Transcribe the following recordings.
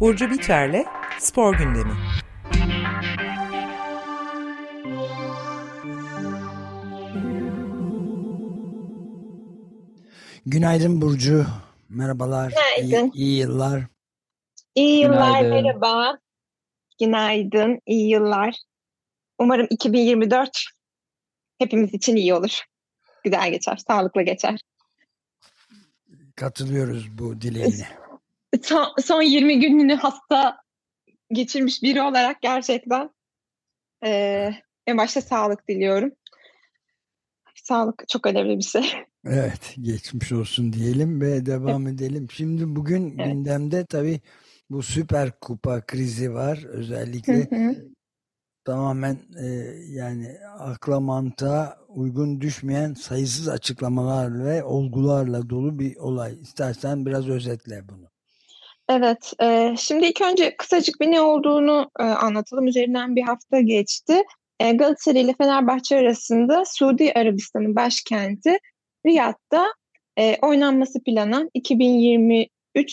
Burcu Biterle Spor Gündemi. Günaydın Burcu. Merhabalar. Günaydın. İyi, iyi yıllar. İyi yıllar Günaydın. merhaba. Günaydın, iyi yıllar. Umarım 2024 hepimiz için iyi olur. Güzel geçer, sağlıklı geçer. Katılıyoruz bu dileğine. Son, son 20 gününü hasta geçirmiş biri olarak gerçekten eee, en başta sağlık diliyorum. Sağlık çok önemli bir şey. Evet, geçmiş olsun diyelim ve devam edelim. Şimdi bugün Evet. gündemde tabii bu Süper Kupa krizi var. Hı Özellikle hı. Tamamen e, yani akla mantığa uygun düşmeyen sayısız açıklamalar ve olgularla dolu bir olay. İstersen biraz özetle bunu. Evet, e, şimdi ilk önce kısacık bir ne olduğunu e, anlatalım. Üzerinden bir hafta geçti. E, Galatasaray ile Fenerbahçe arasında Suudi Arabistan'ın başkenti Riyad'da e, oynanması planlanan 2023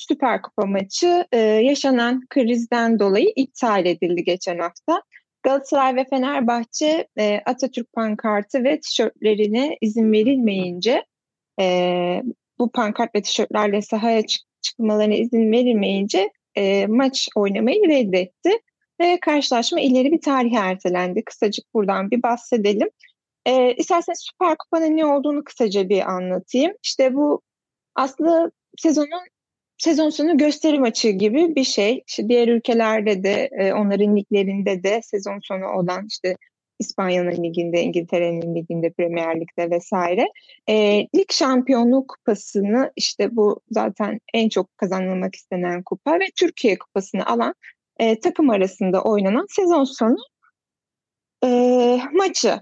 Süper Kupa maçı e, yaşanan krizden dolayı iptal edildi geçen hafta. Galatasaray ve Fenerbahçe e, Atatürk pankartı ve tişörtlerine izin verilmeyince e, bu pankart ve tişörtlerle sahaya çık çıkmalarına izin verilmeyince e, maç oynamayı reddetti ve karşılaşma ileri bir tarihe ertelendi. Kısacık buradan bir bahsedelim. E, isterseniz Süper Kupa'nın ne olduğunu kısaca bir anlatayım. İşte bu aslında sezonun sezon sonu gösteri maçı gibi bir şey. İşte diğer ülkelerde de e, onların liglerinde de sezon sonu olan işte İspanya'nın liginde, İngiltere'nin liginde, Premier Lig'de vesaire. E, lig şampiyonluğu kupasını işte bu zaten en çok kazanılmak istenen kupa ve Türkiye kupasını alan e, takım arasında oynanan sezon sonu e, maçı.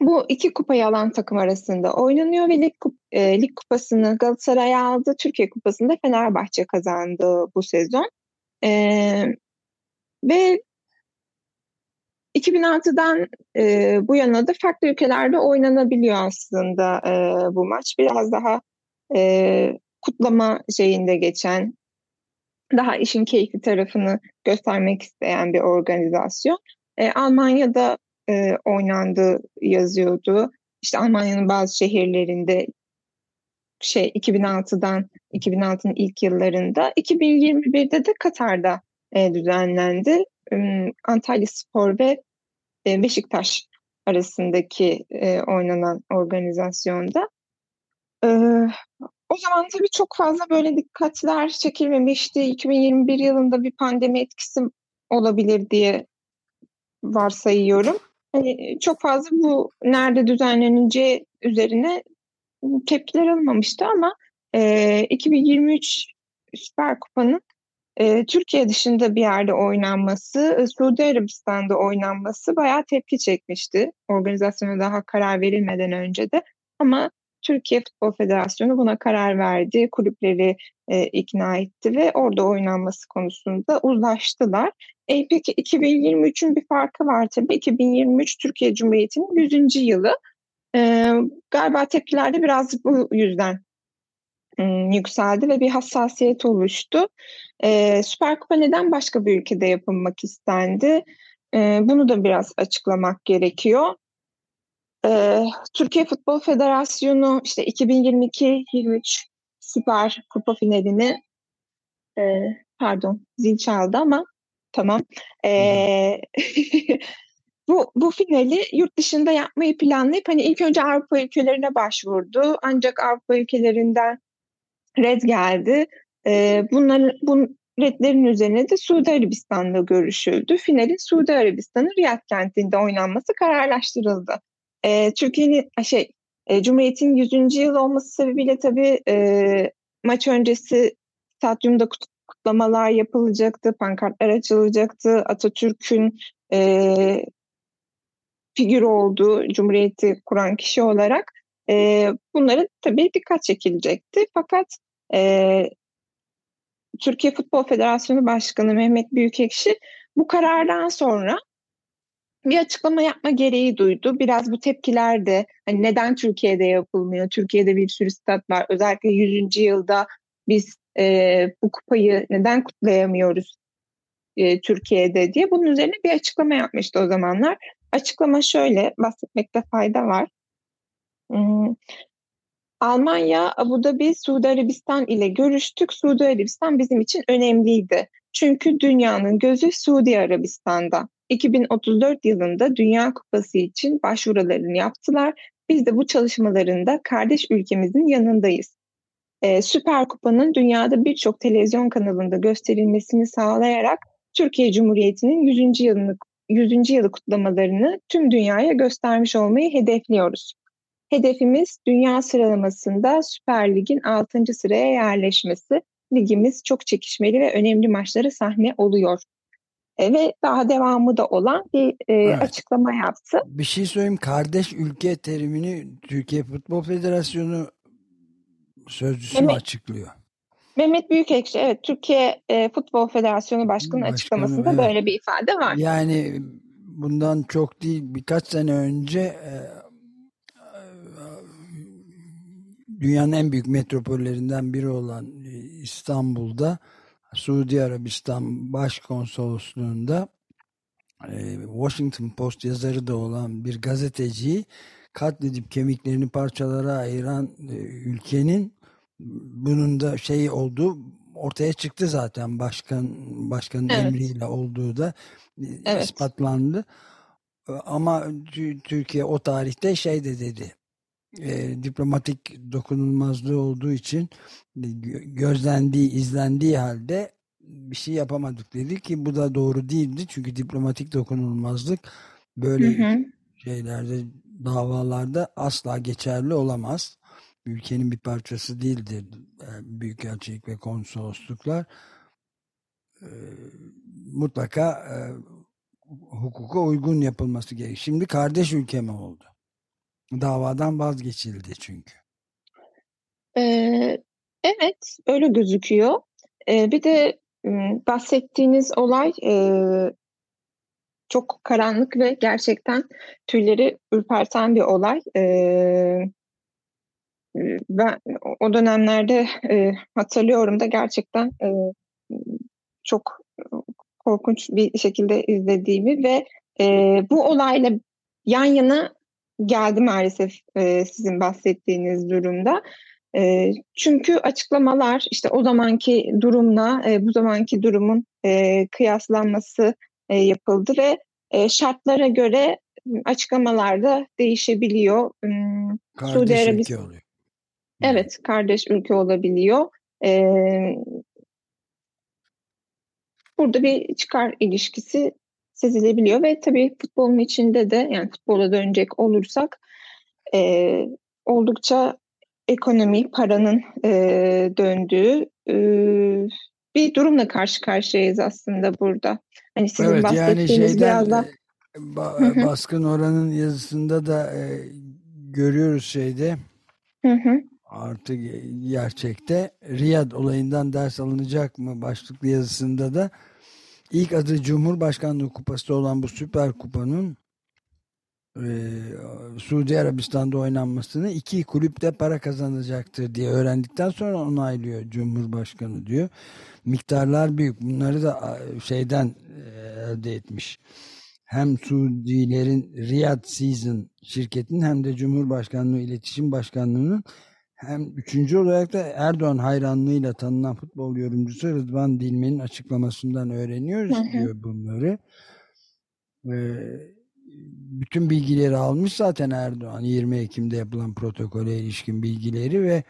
Bu iki kupayı alan takım arasında oynanıyor ve lig, kup- e, lig kupasını Galatasaray aldı. Türkiye kupasını da Fenerbahçe kazandı bu sezon. E, ve 2006'dan e, bu yana da farklı ülkelerde oynanabiliyor aslında e, bu maç. Biraz daha e, kutlama şeyinde geçen, daha işin keyifli tarafını göstermek isteyen bir organizasyon. E, Almanya'da e, oynandığı yazıyordu. İşte Almanya'nın bazı şehirlerinde şey 2006'dan 2006'nın ilk yıllarında 2021'de de Katar'da e, düzenlendi. Im, Antalya Spor ve e, Beşiktaş arasındaki e, oynanan organizasyonda. E, o zaman tabii çok fazla böyle dikkatler çekilmemişti. 2021 yılında bir pandemi etkisi olabilir diye varsayıyorum. Hani çok fazla bu nerede düzenleneceği üzerine tepkiler alınmamıştı ama e, 2023 Süper Kupa'nın e, Türkiye dışında bir yerde oynanması, e, Suudi Arabistan'da oynanması bayağı tepki çekmişti. Organizasyona daha karar verilmeden önce de. Ama Türkiye Futbol Federasyonu buna karar verdi, kulüpleri e, ikna etti ve orada oynanması konusunda uzlaştılar. E, peki 2023'ün bir farkı var tabii. 2023 Türkiye Cumhuriyeti'nin 100. yılı. E, galiba tepkiler de biraz bu yüzden yükseldi ve bir hassasiyet oluştu. E, Süper Kupa neden başka bir ülkede yapılmak istendi? E, bunu da biraz açıklamak gerekiyor. E, Türkiye Futbol Federasyonu işte 2022-23 Süper Kupa finalini e, pardon zil çaldı ama tamam. E, bu bu finali yurt dışında yapmayı planlayıp hani ilk önce Avrupa ülkelerine başvurdu. Ancak Avrupa ülkelerinden red geldi. E, bunların bu redlerin üzerine de Suudi Arabistan'da görüşüldü. Finalin Suudi Arabistan'ın Riyad kentinde oynanması kararlaştırıldı. E, Türkiye'nin şey e, Cumhuriyet'in 100. yıl olması sebebiyle tabii e, maç öncesi stadyumda kut- kutlamalar yapılacaktı, pankartlar açılacaktı. Atatürk'ün e, figür olduğu Cumhuriyeti kuran kişi olarak e, bunlara tabii dikkat çekilecekti. Fakat e, Türkiye Futbol Federasyonu Başkanı Mehmet Büyükekşi bu karardan sonra bir açıklama yapma gereği duydu. Biraz bu tepkiler de hani neden Türkiye'de yapılmıyor? Türkiye'de bir sürü stat var. Özellikle 100. yılda biz e, bu kupayı neden kutlayamıyoruz e, Türkiye'de diye bunun üzerine bir açıklama yapmıştı o zamanlar. Açıklama şöyle bahsetmekte fayda var. Hmm. Almanya, Abu Dhabi, Suudi Arabistan ile görüştük. Suudi Arabistan bizim için önemliydi. Çünkü dünyanın gözü Suudi Arabistan'da. 2034 yılında Dünya Kupası için başvurularını yaptılar. Biz de bu çalışmalarında kardeş ülkemizin yanındayız. Ee, Süper Kupa'nın dünyada birçok televizyon kanalında gösterilmesini sağlayarak Türkiye Cumhuriyeti'nin 100. yılını 100. yılı kutlamalarını tüm dünyaya göstermiş olmayı hedefliyoruz. Hedefimiz dünya sıralamasında Süper Lig'in 6. sıraya yerleşmesi. Ligimiz çok çekişmeli ve önemli maçlara sahne oluyor. E, ve daha devamı da olan bir e, evet. açıklama yaptı. Bir şey söyleyeyim. Kardeş ülke terimini Türkiye Futbol Federasyonu sözcüsü Mehmet, açıklıyor? Mehmet Büyükekşi, evet Türkiye e, Futbol Federasyonu Başkanı, Başkanı açıklamasında evet. böyle bir ifade var. Yani bundan çok değil birkaç sene önce e, dünyanın en büyük metropollerinden biri olan e, İstanbul'da Suudi Arabistan Başkonsolosluğu'nda e, Washington Post yazarı da olan bir gazeteciyi katledip kemiklerini parçalara ayıran e, ülkenin bunun da şey oldu ortaya çıktı zaten başkan başkanın evet. emriyle olduğu da evet. ispatlandı. Ama Türkiye o tarihte şey de dedi e, diplomatik dokunulmazlığı olduğu için e, gözlendiği, izlendiği halde bir şey yapamadık dedi ki bu da doğru değildi. Çünkü diplomatik dokunulmazlık böyle hı hı. şeylerde davalarda asla geçerli olamaz. Ülkenin bir parçası değildir e, büyükelçilik ve konsolosluklar. E, mutlaka e, hukuka uygun yapılması gerek. Şimdi kardeş ülke oldu? Davadan vazgeçildi çünkü. Ee, evet, öyle gözüküyor. Ee, bir de bahsettiğiniz olay e, çok karanlık ve gerçekten tüyleri ürperten bir olay. Ee, ben o dönemlerde e, hatırlıyorum da gerçekten e, çok korkunç bir şekilde izlediğimi ve e, bu olayla yan yana geldi maalesef e, sizin bahsettiğiniz durumda. E, çünkü açıklamalar işte o zamanki durumla e, bu zamanki durumun e, kıyaslanması e, yapıldı ve e, şartlara göre açıklamalar da değişebiliyor. Kardeş Suudi Arabistan oluyor. Evet, kardeş ülke olabiliyor. E, burada bir çıkar ilişkisi sezilebiliyor ve tabii futbolun içinde de yani futbola dönecek olursak e, oldukça ekonomi, paranın e, döndüğü e, bir durumla karşı karşıyayız aslında burada. Hani sizin evet, bahsettiğiniz yani şeyden, biraz da ba baskın oranın yazısında da e, görüyoruz şeyde. Hı hı. Artık gerçekte Riyad olayından ders alınacak mı başlıklı yazısında da İlk adı Cumhurbaşkanlığı kupası olan bu Süper Kupa'nın e, Suudi Arabistan'da oynanmasını iki kulüpte para kazanacaktır diye öğrendikten sonra onaylıyor Cumhurbaşkanı diyor. Miktarlar büyük. Bunları da şeyden e, elde etmiş. Hem Suudilerin Riyad Season şirketinin hem de Cumhurbaşkanlığı İletişim Başkanlığı'nın hem üçüncü olarak da Erdoğan hayranlığıyla tanınan futbol yorumcusu Rıdvan Dilmen'in açıklamasından öğreniyoruz hı hı. diyor bunları. Ee, bütün bilgileri almış zaten Erdoğan 20 Ekim'de yapılan protokole ilişkin bilgileri ve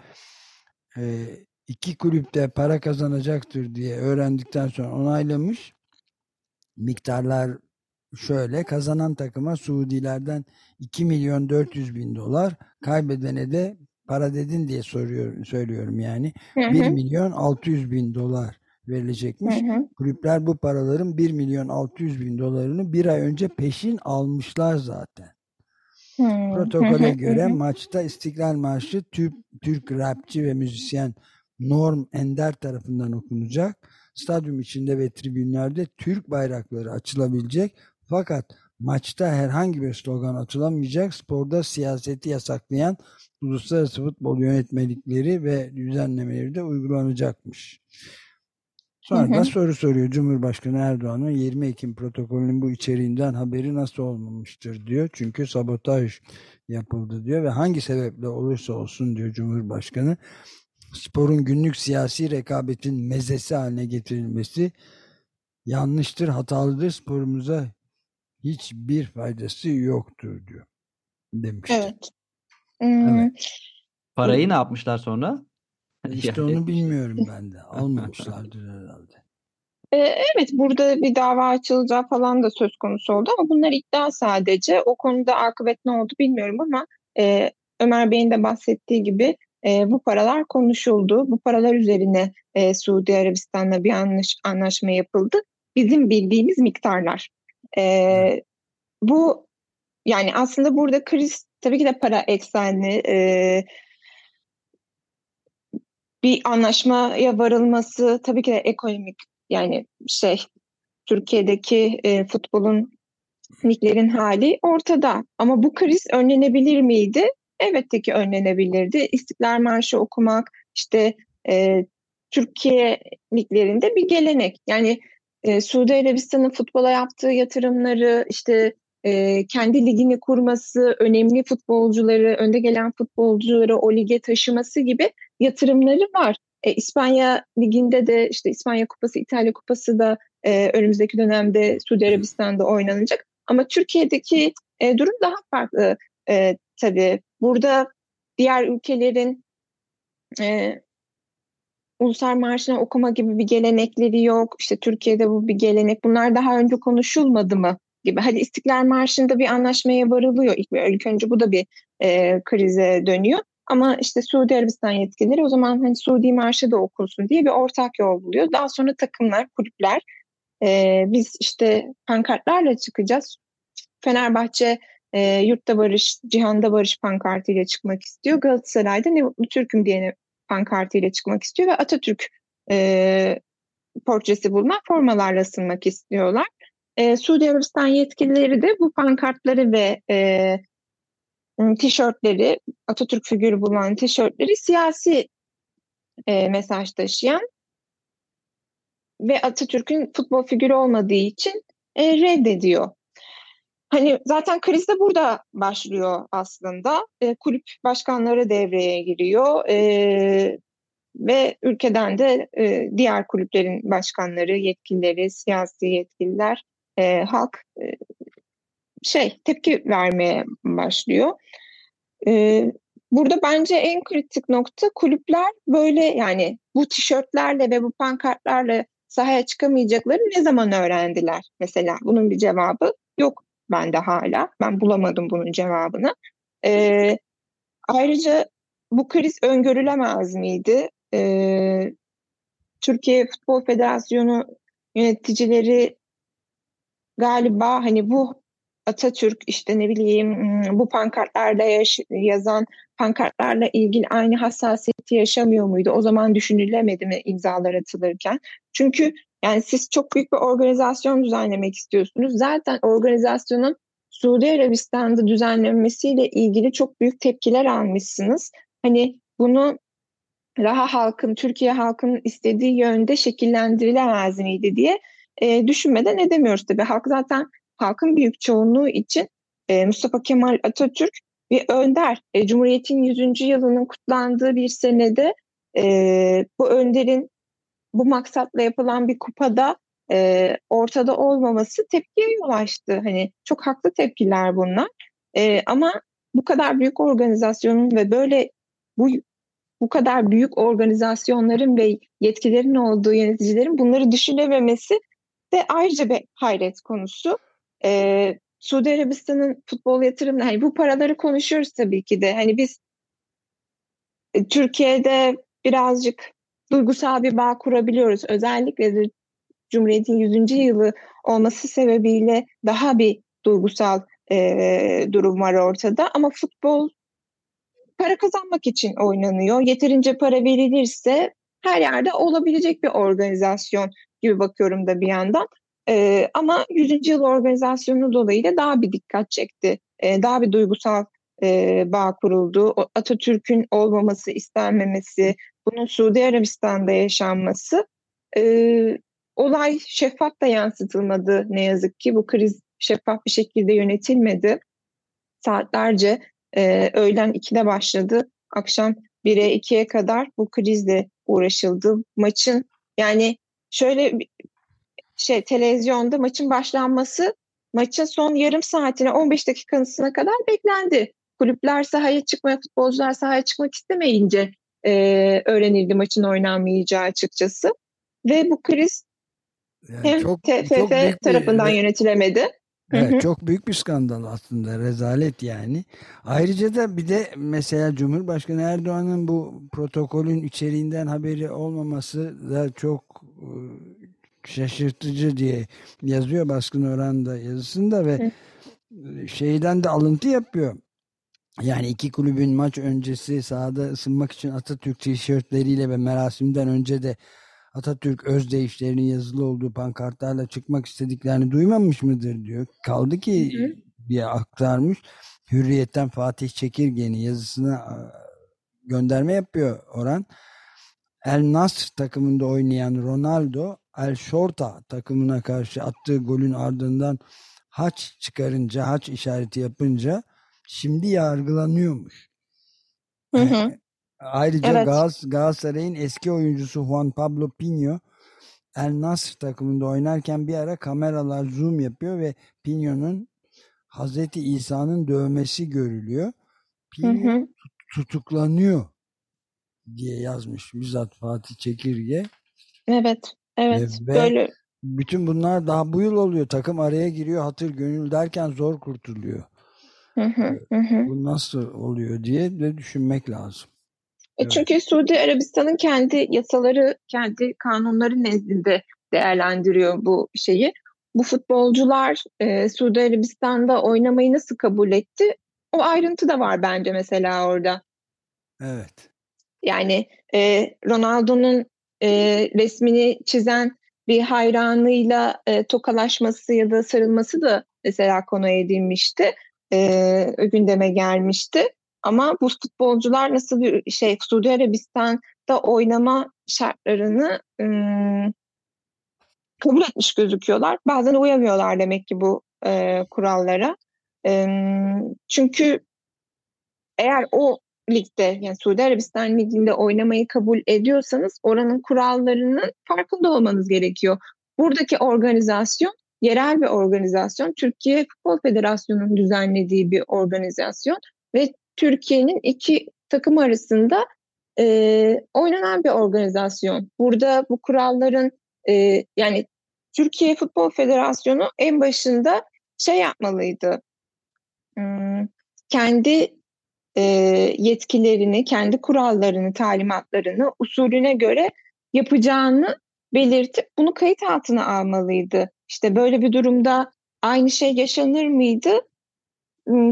e, iki kulüpte para kazanacaktır diye öğrendikten sonra onaylamış. Miktarlar şöyle kazanan takıma Suudilerden 2 milyon 400 bin dolar kaybedene de para dedin diye soruyorum söylüyorum yani. Hı hı. 1 milyon 600 bin dolar verilecekmiş. Hı hı. Kulüpler bu paraların 1 milyon 600 bin dolarını bir ay önce peşin almışlar zaten. Hı. Protokole hı göre hı. maçta İstiklal Marşı Türk, Türk rapçi ve müzisyen Norm Ender tarafından okunacak. Stadyum içinde ve tribünlerde Türk bayrakları açılabilecek. Fakat Maçta herhangi bir slogan atılamayacak, sporda siyaseti yasaklayan uluslararası futbol yönetmelikleri ve düzenlemeleri de uygulanacakmış. Sonra hı hı. da soru soruyor Cumhurbaşkanı Erdoğan'ın 20 Ekim protokolünün bu içeriğinden haberi nasıl olmamıştır diyor. Çünkü sabotaj yapıldı diyor ve hangi sebeple olursa olsun diyor Cumhurbaşkanı sporun günlük siyasi rekabetin mezesi haline getirilmesi yanlıştır, hatalıdır. Sporumuza hiçbir faydası yoktur diyor. Demişti. Evet. Hmm. evet. Parayı ne yapmışlar sonra? İşte onu bilmiyorum ben de. Almamışlardır herhalde. Evet burada bir dava açılacağı falan da söz konusu oldu ama bunlar iddia sadece. O konuda akıbet ne oldu bilmiyorum ama e, Ömer Bey'in de bahsettiği gibi e, bu paralar konuşuldu. Bu paralar üzerine e, Suudi Arabistan'la bir anlaş, anlaşma yapıldı. Bizim bildiğimiz miktarlar. E, bu yani aslında burada kriz tabii ki de para eksenli e, bir anlaşmaya varılması tabii ki de ekonomik yani şey Türkiye'deki e, futbolun liglerin hali ortada. Ama bu kriz önlenebilir miydi? Elbette ki önlenebilirdi. İstiklal Marşı okumak işte e, Türkiye liglerinde bir gelenek. Yani e, Suudi Arabistan'ın futbola yaptığı yatırımları işte e, kendi ligini kurması, önemli futbolcuları, önde gelen futbolcuları o lige taşıması gibi yatırımları var. E, İspanya liginde de işte İspanya Kupası, İtalya Kupası da e, önümüzdeki dönemde Suudi Arabistan'da oynanacak. Ama Türkiye'deki e, durum daha farklı e, tabii. Burada diğer ülkelerin e, Ulusal Marşı'nı okuma gibi bir gelenekleri yok. İşte Türkiye'de bu bir gelenek. Bunlar daha önce konuşulmadı mı? gibi. Hadi İstiklal Marşı'nda bir anlaşmaya varılıyor. İlk, ilk önce bu da bir e, krize dönüyor. Ama işte Suudi Arabistan yetkilileri o zaman hani Suudi Marşı da okunsun diye bir ortak yol buluyor. Daha sonra takımlar, kulüpler e, biz işte pankartlarla çıkacağız. Fenerbahçe e, yurtta barış, cihanda barış pankartıyla çıkmak istiyor. Galatasaray'da ne mutlu Türk'üm diye pankartıyla çıkmak istiyor ve Atatürk e, portresi bulunan formalarla ısınmak istiyorlar. E, Suudi Arabistan yetkilileri de bu pankartları ve e, tişörtleri, Atatürk figürü bulunan tişörtleri siyasi e, mesaj taşıyan ve Atatürk'ün futbol figürü olmadığı için e, reddediyor. Hani zaten kriz de burada başlıyor aslında. E, kulüp başkanları devreye giriyor e, ve ülkeden de e, diğer kulüplerin başkanları, yetkilileri, siyasi yetkililer e, halk e, şey tepki vermeye başlıyor. E, burada bence en kritik nokta kulüpler böyle yani bu tişörtlerle ve bu pankartlarla sahaya çıkamayacakları ne zaman öğrendiler mesela? Bunun bir cevabı yok bende hala. Ben bulamadım bunun cevabını. E, ayrıca bu kriz öngörülemez miydi? E, Türkiye Futbol Federasyonu yöneticileri galiba hani bu Atatürk işte ne bileyim hmm, bu pankartlarda yaş- yazan pankartlarla ilgili aynı hassasiyeti yaşamıyor muydu? O zaman düşünülemedi mi imzalar atılırken? Çünkü yani siz çok büyük bir organizasyon düzenlemek istiyorsunuz. Zaten organizasyonun Suudi Arabistan'da düzenlenmesiyle ilgili çok büyük tepkiler almışsınız. Hani bunu daha halkın, Türkiye halkının istediği yönde şekillendirilemez miydi diye e, düşünmeden edemiyoruz tabii. Halk zaten halkın büyük çoğunluğu için e, Mustafa Kemal Atatürk bir önder. E, Cumhuriyet'in 100. yılının kutlandığı bir senede e, bu önderin bu maksatla yapılan bir kupada e, ortada olmaması tepkiye yol açtı. Hani çok haklı tepkiler bunlar. E, ama bu kadar büyük organizasyonun ve böyle bu bu kadar büyük organizasyonların ve yetkilerin olduğu yöneticilerin bunları düşünememesi de ayrıca bir hayret konusu. Ee, Suudi Arabistan'ın futbol yatırımları, hani bu paraları konuşuyoruz tabii ki de. Hani biz e, Türkiye'de birazcık duygusal bir bağ kurabiliyoruz. Özellikle de Cumhuriyet'in 100. yılı olması sebebiyle daha bir duygusal e, durum var ortada. Ama futbol para kazanmak için oynanıyor. Yeterince para verilirse her yerde olabilecek bir organizasyon gibi bakıyorum da bir yandan. E, ama 100. yıl organizasyonu dolayıyla daha bir dikkat çekti. E, daha bir duygusal e, bağ kuruldu. Atatürk'ün olmaması istenmemesi, bunun Suudi Arabistan'da yaşanması e, olay şeffaf da yansıtılmadı ne yazık ki. Bu kriz şeffaf bir şekilde yönetilmedi. Saatlerce e, öğlen 2'de başladı. Akşam 1'e 2'ye kadar bu krizle uğraşıldı. Maçın yani şöyle şey televizyonda maçın başlanması maçın son yarım saatine 15 dakikasına kadar beklendi. Kulüpler sahaya çıkmaya, futbolcular sahaya çıkmak istemeyince e, öğrenildi maçın oynanmayacağı açıkçası. Ve bu kriz yani hem çok, TFF çok tarafından bir, yönetilemedi. Evet, çok büyük bir skandal aslında rezalet yani. Ayrıca da bir de mesela Cumhurbaşkanı Erdoğan'ın bu protokolün içeriğinden haberi olmaması da çok e, şaşırtıcı diye yazıyor baskın oranda yazısında ve Hı. şeyden de alıntı yapıyor. Yani iki kulübün maç öncesi sahada ısınmak için Atatürk tişörtleriyle ve merasimden önce de Atatürk özdeyişlerinin yazılı olduğu pankartlarla çıkmak istediklerini duymamış mıdır diyor. Kaldı ki hı hı. bir aktarmış. Hürriyetten Fatih Çekirge'nin yazısına gönderme yapıyor Orhan. El Nasr takımında oynayan Ronaldo El Shorta takımına karşı attığı golün ardından haç çıkarınca, haç işareti yapınca şimdi yargılanıyormuş. Hı hı. Ayrıca evet. Galatasaray, Galatasaray'ın eski oyuncusu Juan Pablo Pinho El Nasr takımında oynarken bir ara kameralar zoom yapıyor ve Pinho'nun Hazreti İsa'nın dövmesi görülüyor. Pinho hı hı. tutuklanıyor diye yazmış bizzat Fatih Çekirge. Evet, evet. Ve böyle. Bütün bunlar daha bu yıl oluyor. Takım araya giriyor, hatır gönül derken zor kurtuluyor. Hı hı, hı. Bu nasıl oluyor diye de düşünmek lazım. E çünkü Suudi Arabistan'ın kendi yasaları, kendi kanunları nezdinde değerlendiriyor bu şeyi. Bu futbolcular e, Suudi Arabistan'da oynamayı nasıl kabul etti? O ayrıntı da var bence mesela orada. Evet. Yani e, Ronaldo'nun e, resmini çizen bir hayranıyla e, tokalaşması ya da sarılması da mesela konu edilmişti. E, gündeme gelmişti. Ama bu futbolcular nasıl bir şey Suudi Arabistan'da oynama şartlarını ım, kabul etmiş gözüküyorlar. Bazen uyamıyorlar demek ki bu e, kurallara. E, çünkü eğer o ligde yani Suudi Arabistan liginde oynamayı kabul ediyorsanız oranın kurallarının farkında olmanız gerekiyor. Buradaki organizasyon yerel bir organizasyon. Türkiye Futbol Federasyonu'nun düzenlediği bir organizasyon ve Türkiye'nin iki takım arasında e, oynanan bir organizasyon. Burada bu kuralların e, yani Türkiye Futbol Federasyonu en başında şey yapmalıydı. Hmm, kendi e, yetkilerini, kendi kurallarını, talimatlarını usulüne göre yapacağını belirtip bunu kayıt altına almalıydı. İşte böyle bir durumda aynı şey yaşanır mıydı? Hmm,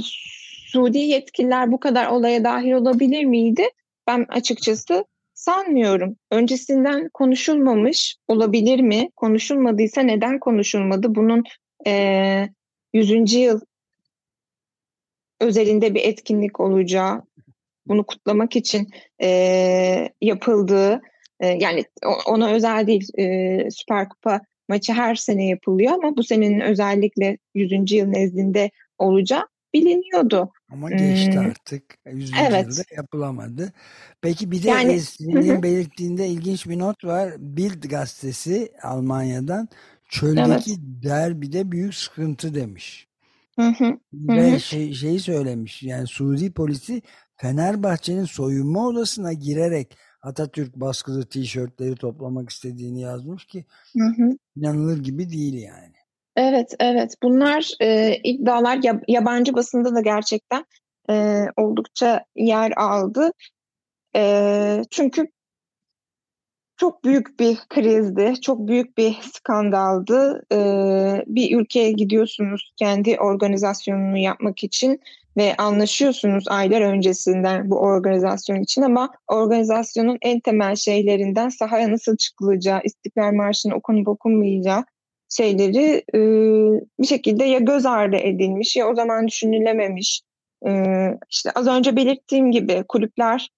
Suudi yetkililer bu kadar olaya dahil olabilir miydi? Ben açıkçası sanmıyorum. Öncesinden konuşulmamış olabilir mi? Konuşulmadıysa neden konuşulmadı? Bunun e, 100. yıl özelinde bir etkinlik olacağı, bunu kutlamak için e, yapıldığı, e, yani ona özel değil, e, Süper Kupa maçı her sene yapılıyor ama bu senenin özellikle 100. yıl nezdinde olacağı biliniyordu. Ama geçti hmm. artık. 100. Evet. yılda yapılamadı. Peki bir de yani, senin belirttiğinde ilginç bir not var. Bild gazetesi Almanya'dan çöldeki evet. derbide büyük sıkıntı demiş. Hı hı. Ve şey, şeyi söylemiş yani Suudi polisi Fenerbahçe'nin soyunma odasına girerek Atatürk baskılı tişörtleri toplamak istediğini yazmış ki hı hı. inanılır gibi değil yani. Evet, evet. Bunlar e, iddialar yabancı basında da gerçekten e, oldukça yer aldı. E, çünkü çok büyük bir krizdi, çok büyük bir skandaldı. E, bir ülkeye gidiyorsunuz kendi organizasyonunu yapmak için ve anlaşıyorsunuz aylar öncesinden bu organizasyon için ama organizasyonun en temel şeylerinden sahaya nasıl çıkılacağı, İstiklal Marşı'nın okunup okunmayacağı şeyleri e, bir şekilde ya göz ardı edilmiş ya o zaman düşünülememiş. E, işte az önce belirttiğim gibi kulüpler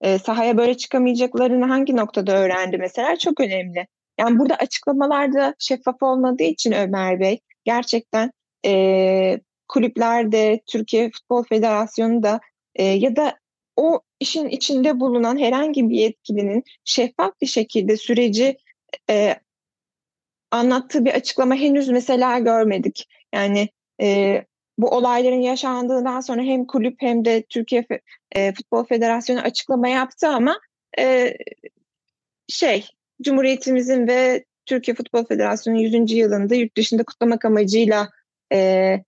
e, sahaya böyle çıkamayacaklarını hangi noktada öğrendi mesela çok önemli. Yani burada açıklamalarda şeffaf olmadığı için Ömer Bey gerçekten e, kulüplerde, Türkiye Futbol Federasyonu da e, ya da o işin içinde bulunan herhangi bir yetkilinin şeffaf bir şekilde süreci e, anlattığı bir açıklama henüz mesela görmedik. Yani e, bu olayların yaşandığından sonra hem kulüp hem de Türkiye e, Futbol Federasyonu açıklama yaptı ama e, şey Cumhuriyetimizin ve Türkiye Futbol Federasyonu 100. yılında yurt dışında kutlamak amacıyla e,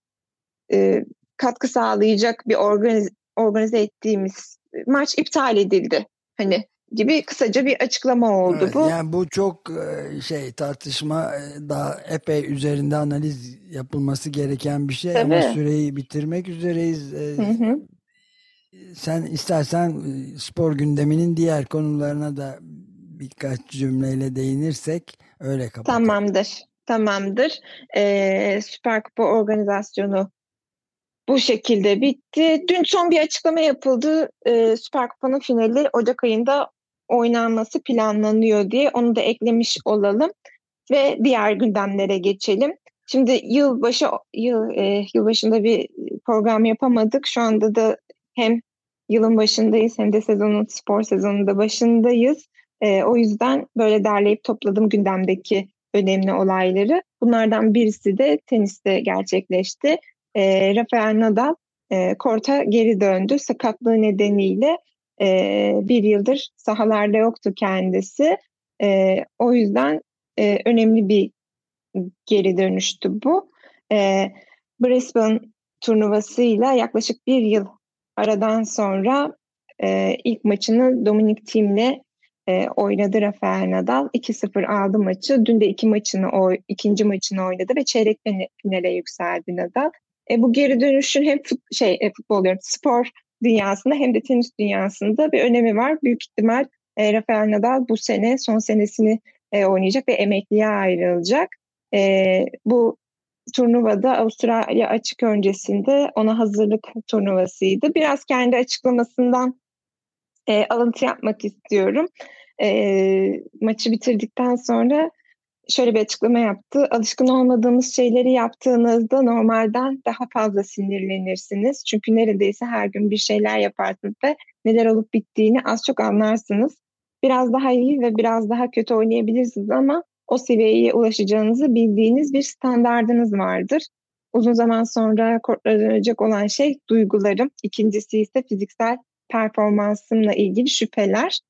e, katkı sağlayacak bir organize, organize ettiğimiz maç iptal edildi. Hani gibi kısaca bir açıklama oldu evet, bu. Yani bu çok e, şey tartışma e, daha epey üzerinde analiz yapılması gereken bir şey Tabii. ama süreyi bitirmek üzereyiz. E, hı hı. Sen istersen spor gündeminin diğer konularına da birkaç cümleyle değinirsek öyle kapatalım. Tamamdır. Tamamdır. Ee, Süper Kupa organizasyonu bu şekilde bitti. Dün son bir açıklama yapıldı. Ee, Süper Kupa'nın finali Ocak ayında oynanması planlanıyor diye onu da eklemiş olalım ve diğer gündemlere geçelim. Şimdi yılbaşı yıl e, yılbaşında bir program yapamadık. Şu anda da hem yılın başındayız hem de sezonun spor sezonunda başındayız. E, o yüzden böyle derleyip topladım gündemdeki önemli olayları. Bunlardan birisi de teniste gerçekleşti. E, Rafael Nadal e, korta geri döndü. Sakatlığı nedeniyle e, bir yıldır sahalarda yoktu kendisi. E, o yüzden e, önemli bir geri dönüştü bu. E, Brisbane turnuvasıyla yaklaşık bir yıl aradan sonra e, ilk maçını Dominic Thiem'le e, oynadı Rafael Nadal. 2-0 aldı maçı. Dün de iki maçını o ikinci maçını oynadı ve çeyrek finale yükseldi Nadal. E, bu geri dönüşün hem fut, şey e, futbol diyorum, spor dünyasında hem de tenis dünyasında bir önemi var. Büyük ihtimal e, Rafael Nadal bu sene son senesini e, oynayacak ve emekliye ayrılacak. E, bu turnuvada Avustralya açık öncesinde ona hazırlık turnuvasıydı. Biraz kendi açıklamasından e, alıntı yapmak istiyorum. E, maçı bitirdikten sonra şöyle bir açıklama yaptı. Alışkın olmadığımız şeyleri yaptığınızda normalden daha fazla sinirlenirsiniz. Çünkü neredeyse her gün bir şeyler yaparsınız ve neler olup bittiğini az çok anlarsınız. Biraz daha iyi ve biraz daha kötü oynayabilirsiniz ama o seviyeye ulaşacağınızı bildiğiniz bir standardınız vardır. Uzun zaman sonra dönecek olan şey duygularım. İkincisi ise fiziksel performansımla ilgili şüpheler.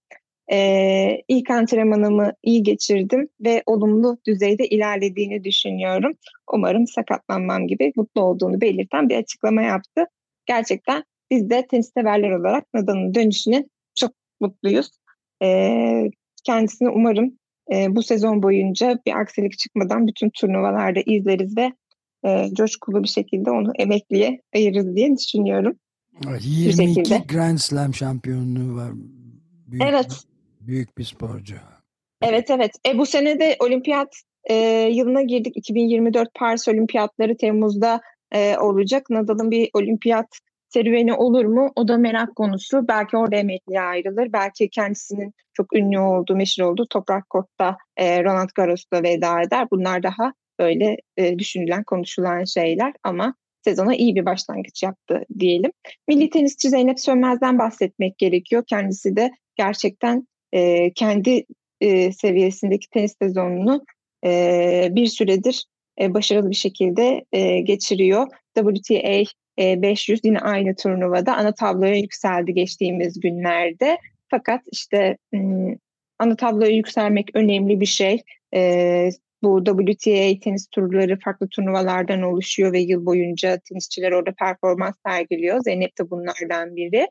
Ee, ilk antrenmanımı iyi geçirdim ve olumlu düzeyde ilerlediğini düşünüyorum. Umarım sakatlanmam gibi mutlu olduğunu belirten bir açıklama yaptı. Gerçekten biz de tenis severler olarak Nadal'ın dönüşüne çok mutluyuz. Ee, kendisini umarım e, bu sezon boyunca bir aksilik çıkmadan bütün turnuvalarda izleriz ve e, coşkulu bir şekilde onu emekliye ayırırız diye düşünüyorum. 22 Grand Slam şampiyonluğu var. Büyük, evet. Büyük bir sporcu. Evet evet. E, bu sene de olimpiyat e, yılına girdik. 2024 Paris Olimpiyatları Temmuz'da e, olacak. Nadal'ın bir olimpiyat serüveni olur mu? O da merak konusu. Belki orada emekliye ayrılır. Belki kendisinin çok ünlü olduğu, meşhur olduğu Toprak Kort'ta e, Ronald Garros'ta veda eder. Bunlar daha böyle e, düşünülen, konuşulan şeyler ama sezona iyi bir başlangıç yaptı diyelim. Milli tenisçi Zeynep Sönmez'den bahsetmek gerekiyor. Kendisi de gerçekten e, kendi e, seviyesindeki tenis sezonunu e, bir süredir e, başarılı bir şekilde e, geçiriyor. WTA e, 500 yine aynı turnuvada ana tabloya yükseldi geçtiğimiz günlerde. Fakat işte ana tabloya yükselmek önemli bir şey. Bu WTA tenis turları farklı turnuvalardan oluşuyor ve yıl boyunca tenisçiler orada performans sergiliyor. Zeynep de bunlardan biri.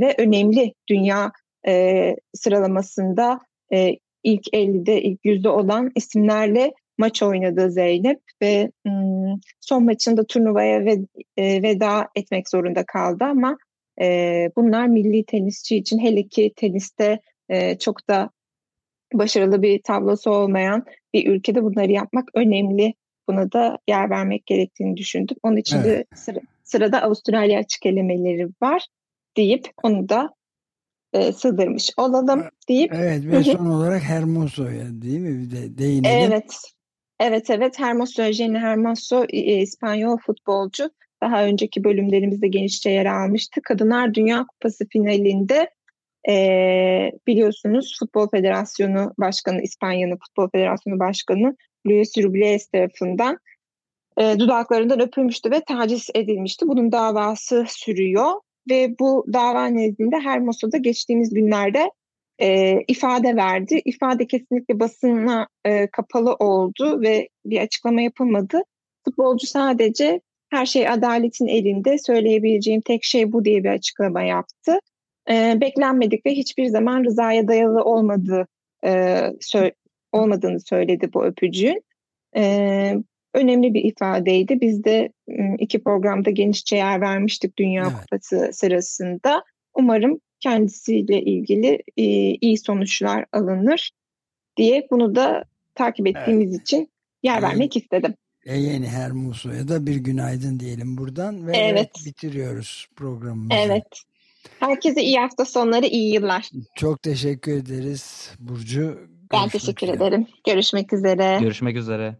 Ve önemli dünya e, sıralamasında e, ilk 50'de ilk yüzde olan isimlerle maç oynadı Zeynep ve son maçında turnuvaya ve, e, veda etmek zorunda kaldı ama e, bunlar milli tenisçi için hele ki teniste e, çok da başarılı bir tablosu olmayan bir ülkede bunları yapmak önemli. Buna da yer vermek gerektiğini düşündüm. Onun için evet. de sıra, sırada Avustralya açık elemeleri var deyip onu da e, sığdırmış olalım deyip. Evet ve son olarak Hermoso'ya değil mi bir de değinelim. Evet. Evet evet Hermoso, Jenny Hermoso e, İspanyol futbolcu. Daha önceki bölümlerimizde genişçe yer almıştı. Kadınlar Dünya Kupası finalinde e, biliyorsunuz Futbol Federasyonu Başkanı, İspanya'nın Futbol Federasyonu Başkanı Luis Rubiales tarafından e, dudaklarından öpülmüştü ve taciz edilmişti. Bunun davası sürüyor ve bu dava nezdinde Hermoso'da geçtiğimiz günlerde e, ifade verdi. İfade kesinlikle basına e, kapalı oldu ve bir açıklama yapılmadı. Futbolcu sadece her şey adaletin elinde söyleyebileceğim tek şey bu diye bir açıklama yaptı. E, beklenmedik ve hiçbir zaman rızaya dayalı olmadığı e, sö- olmadığını söyledi bu öpücüğün. E, önemli bir ifadeydi. Biz de iki programda genişçe yer vermiştik Dünya evet. Kupası sırasında. Umarım kendisiyle ilgili iyi sonuçlar alınır diye bunu da takip ettiğimiz evet. için yer vermek istedim. E yeni Hermuso'ya da bir günaydın diyelim buradan ve evet. bitiriyoruz programımızı. Evet. Herkese iyi hafta sonları, iyi yıllar. Çok teşekkür ederiz Burcu. Ben teşekkür üzere. ederim. Görüşmek üzere. Görüşmek üzere.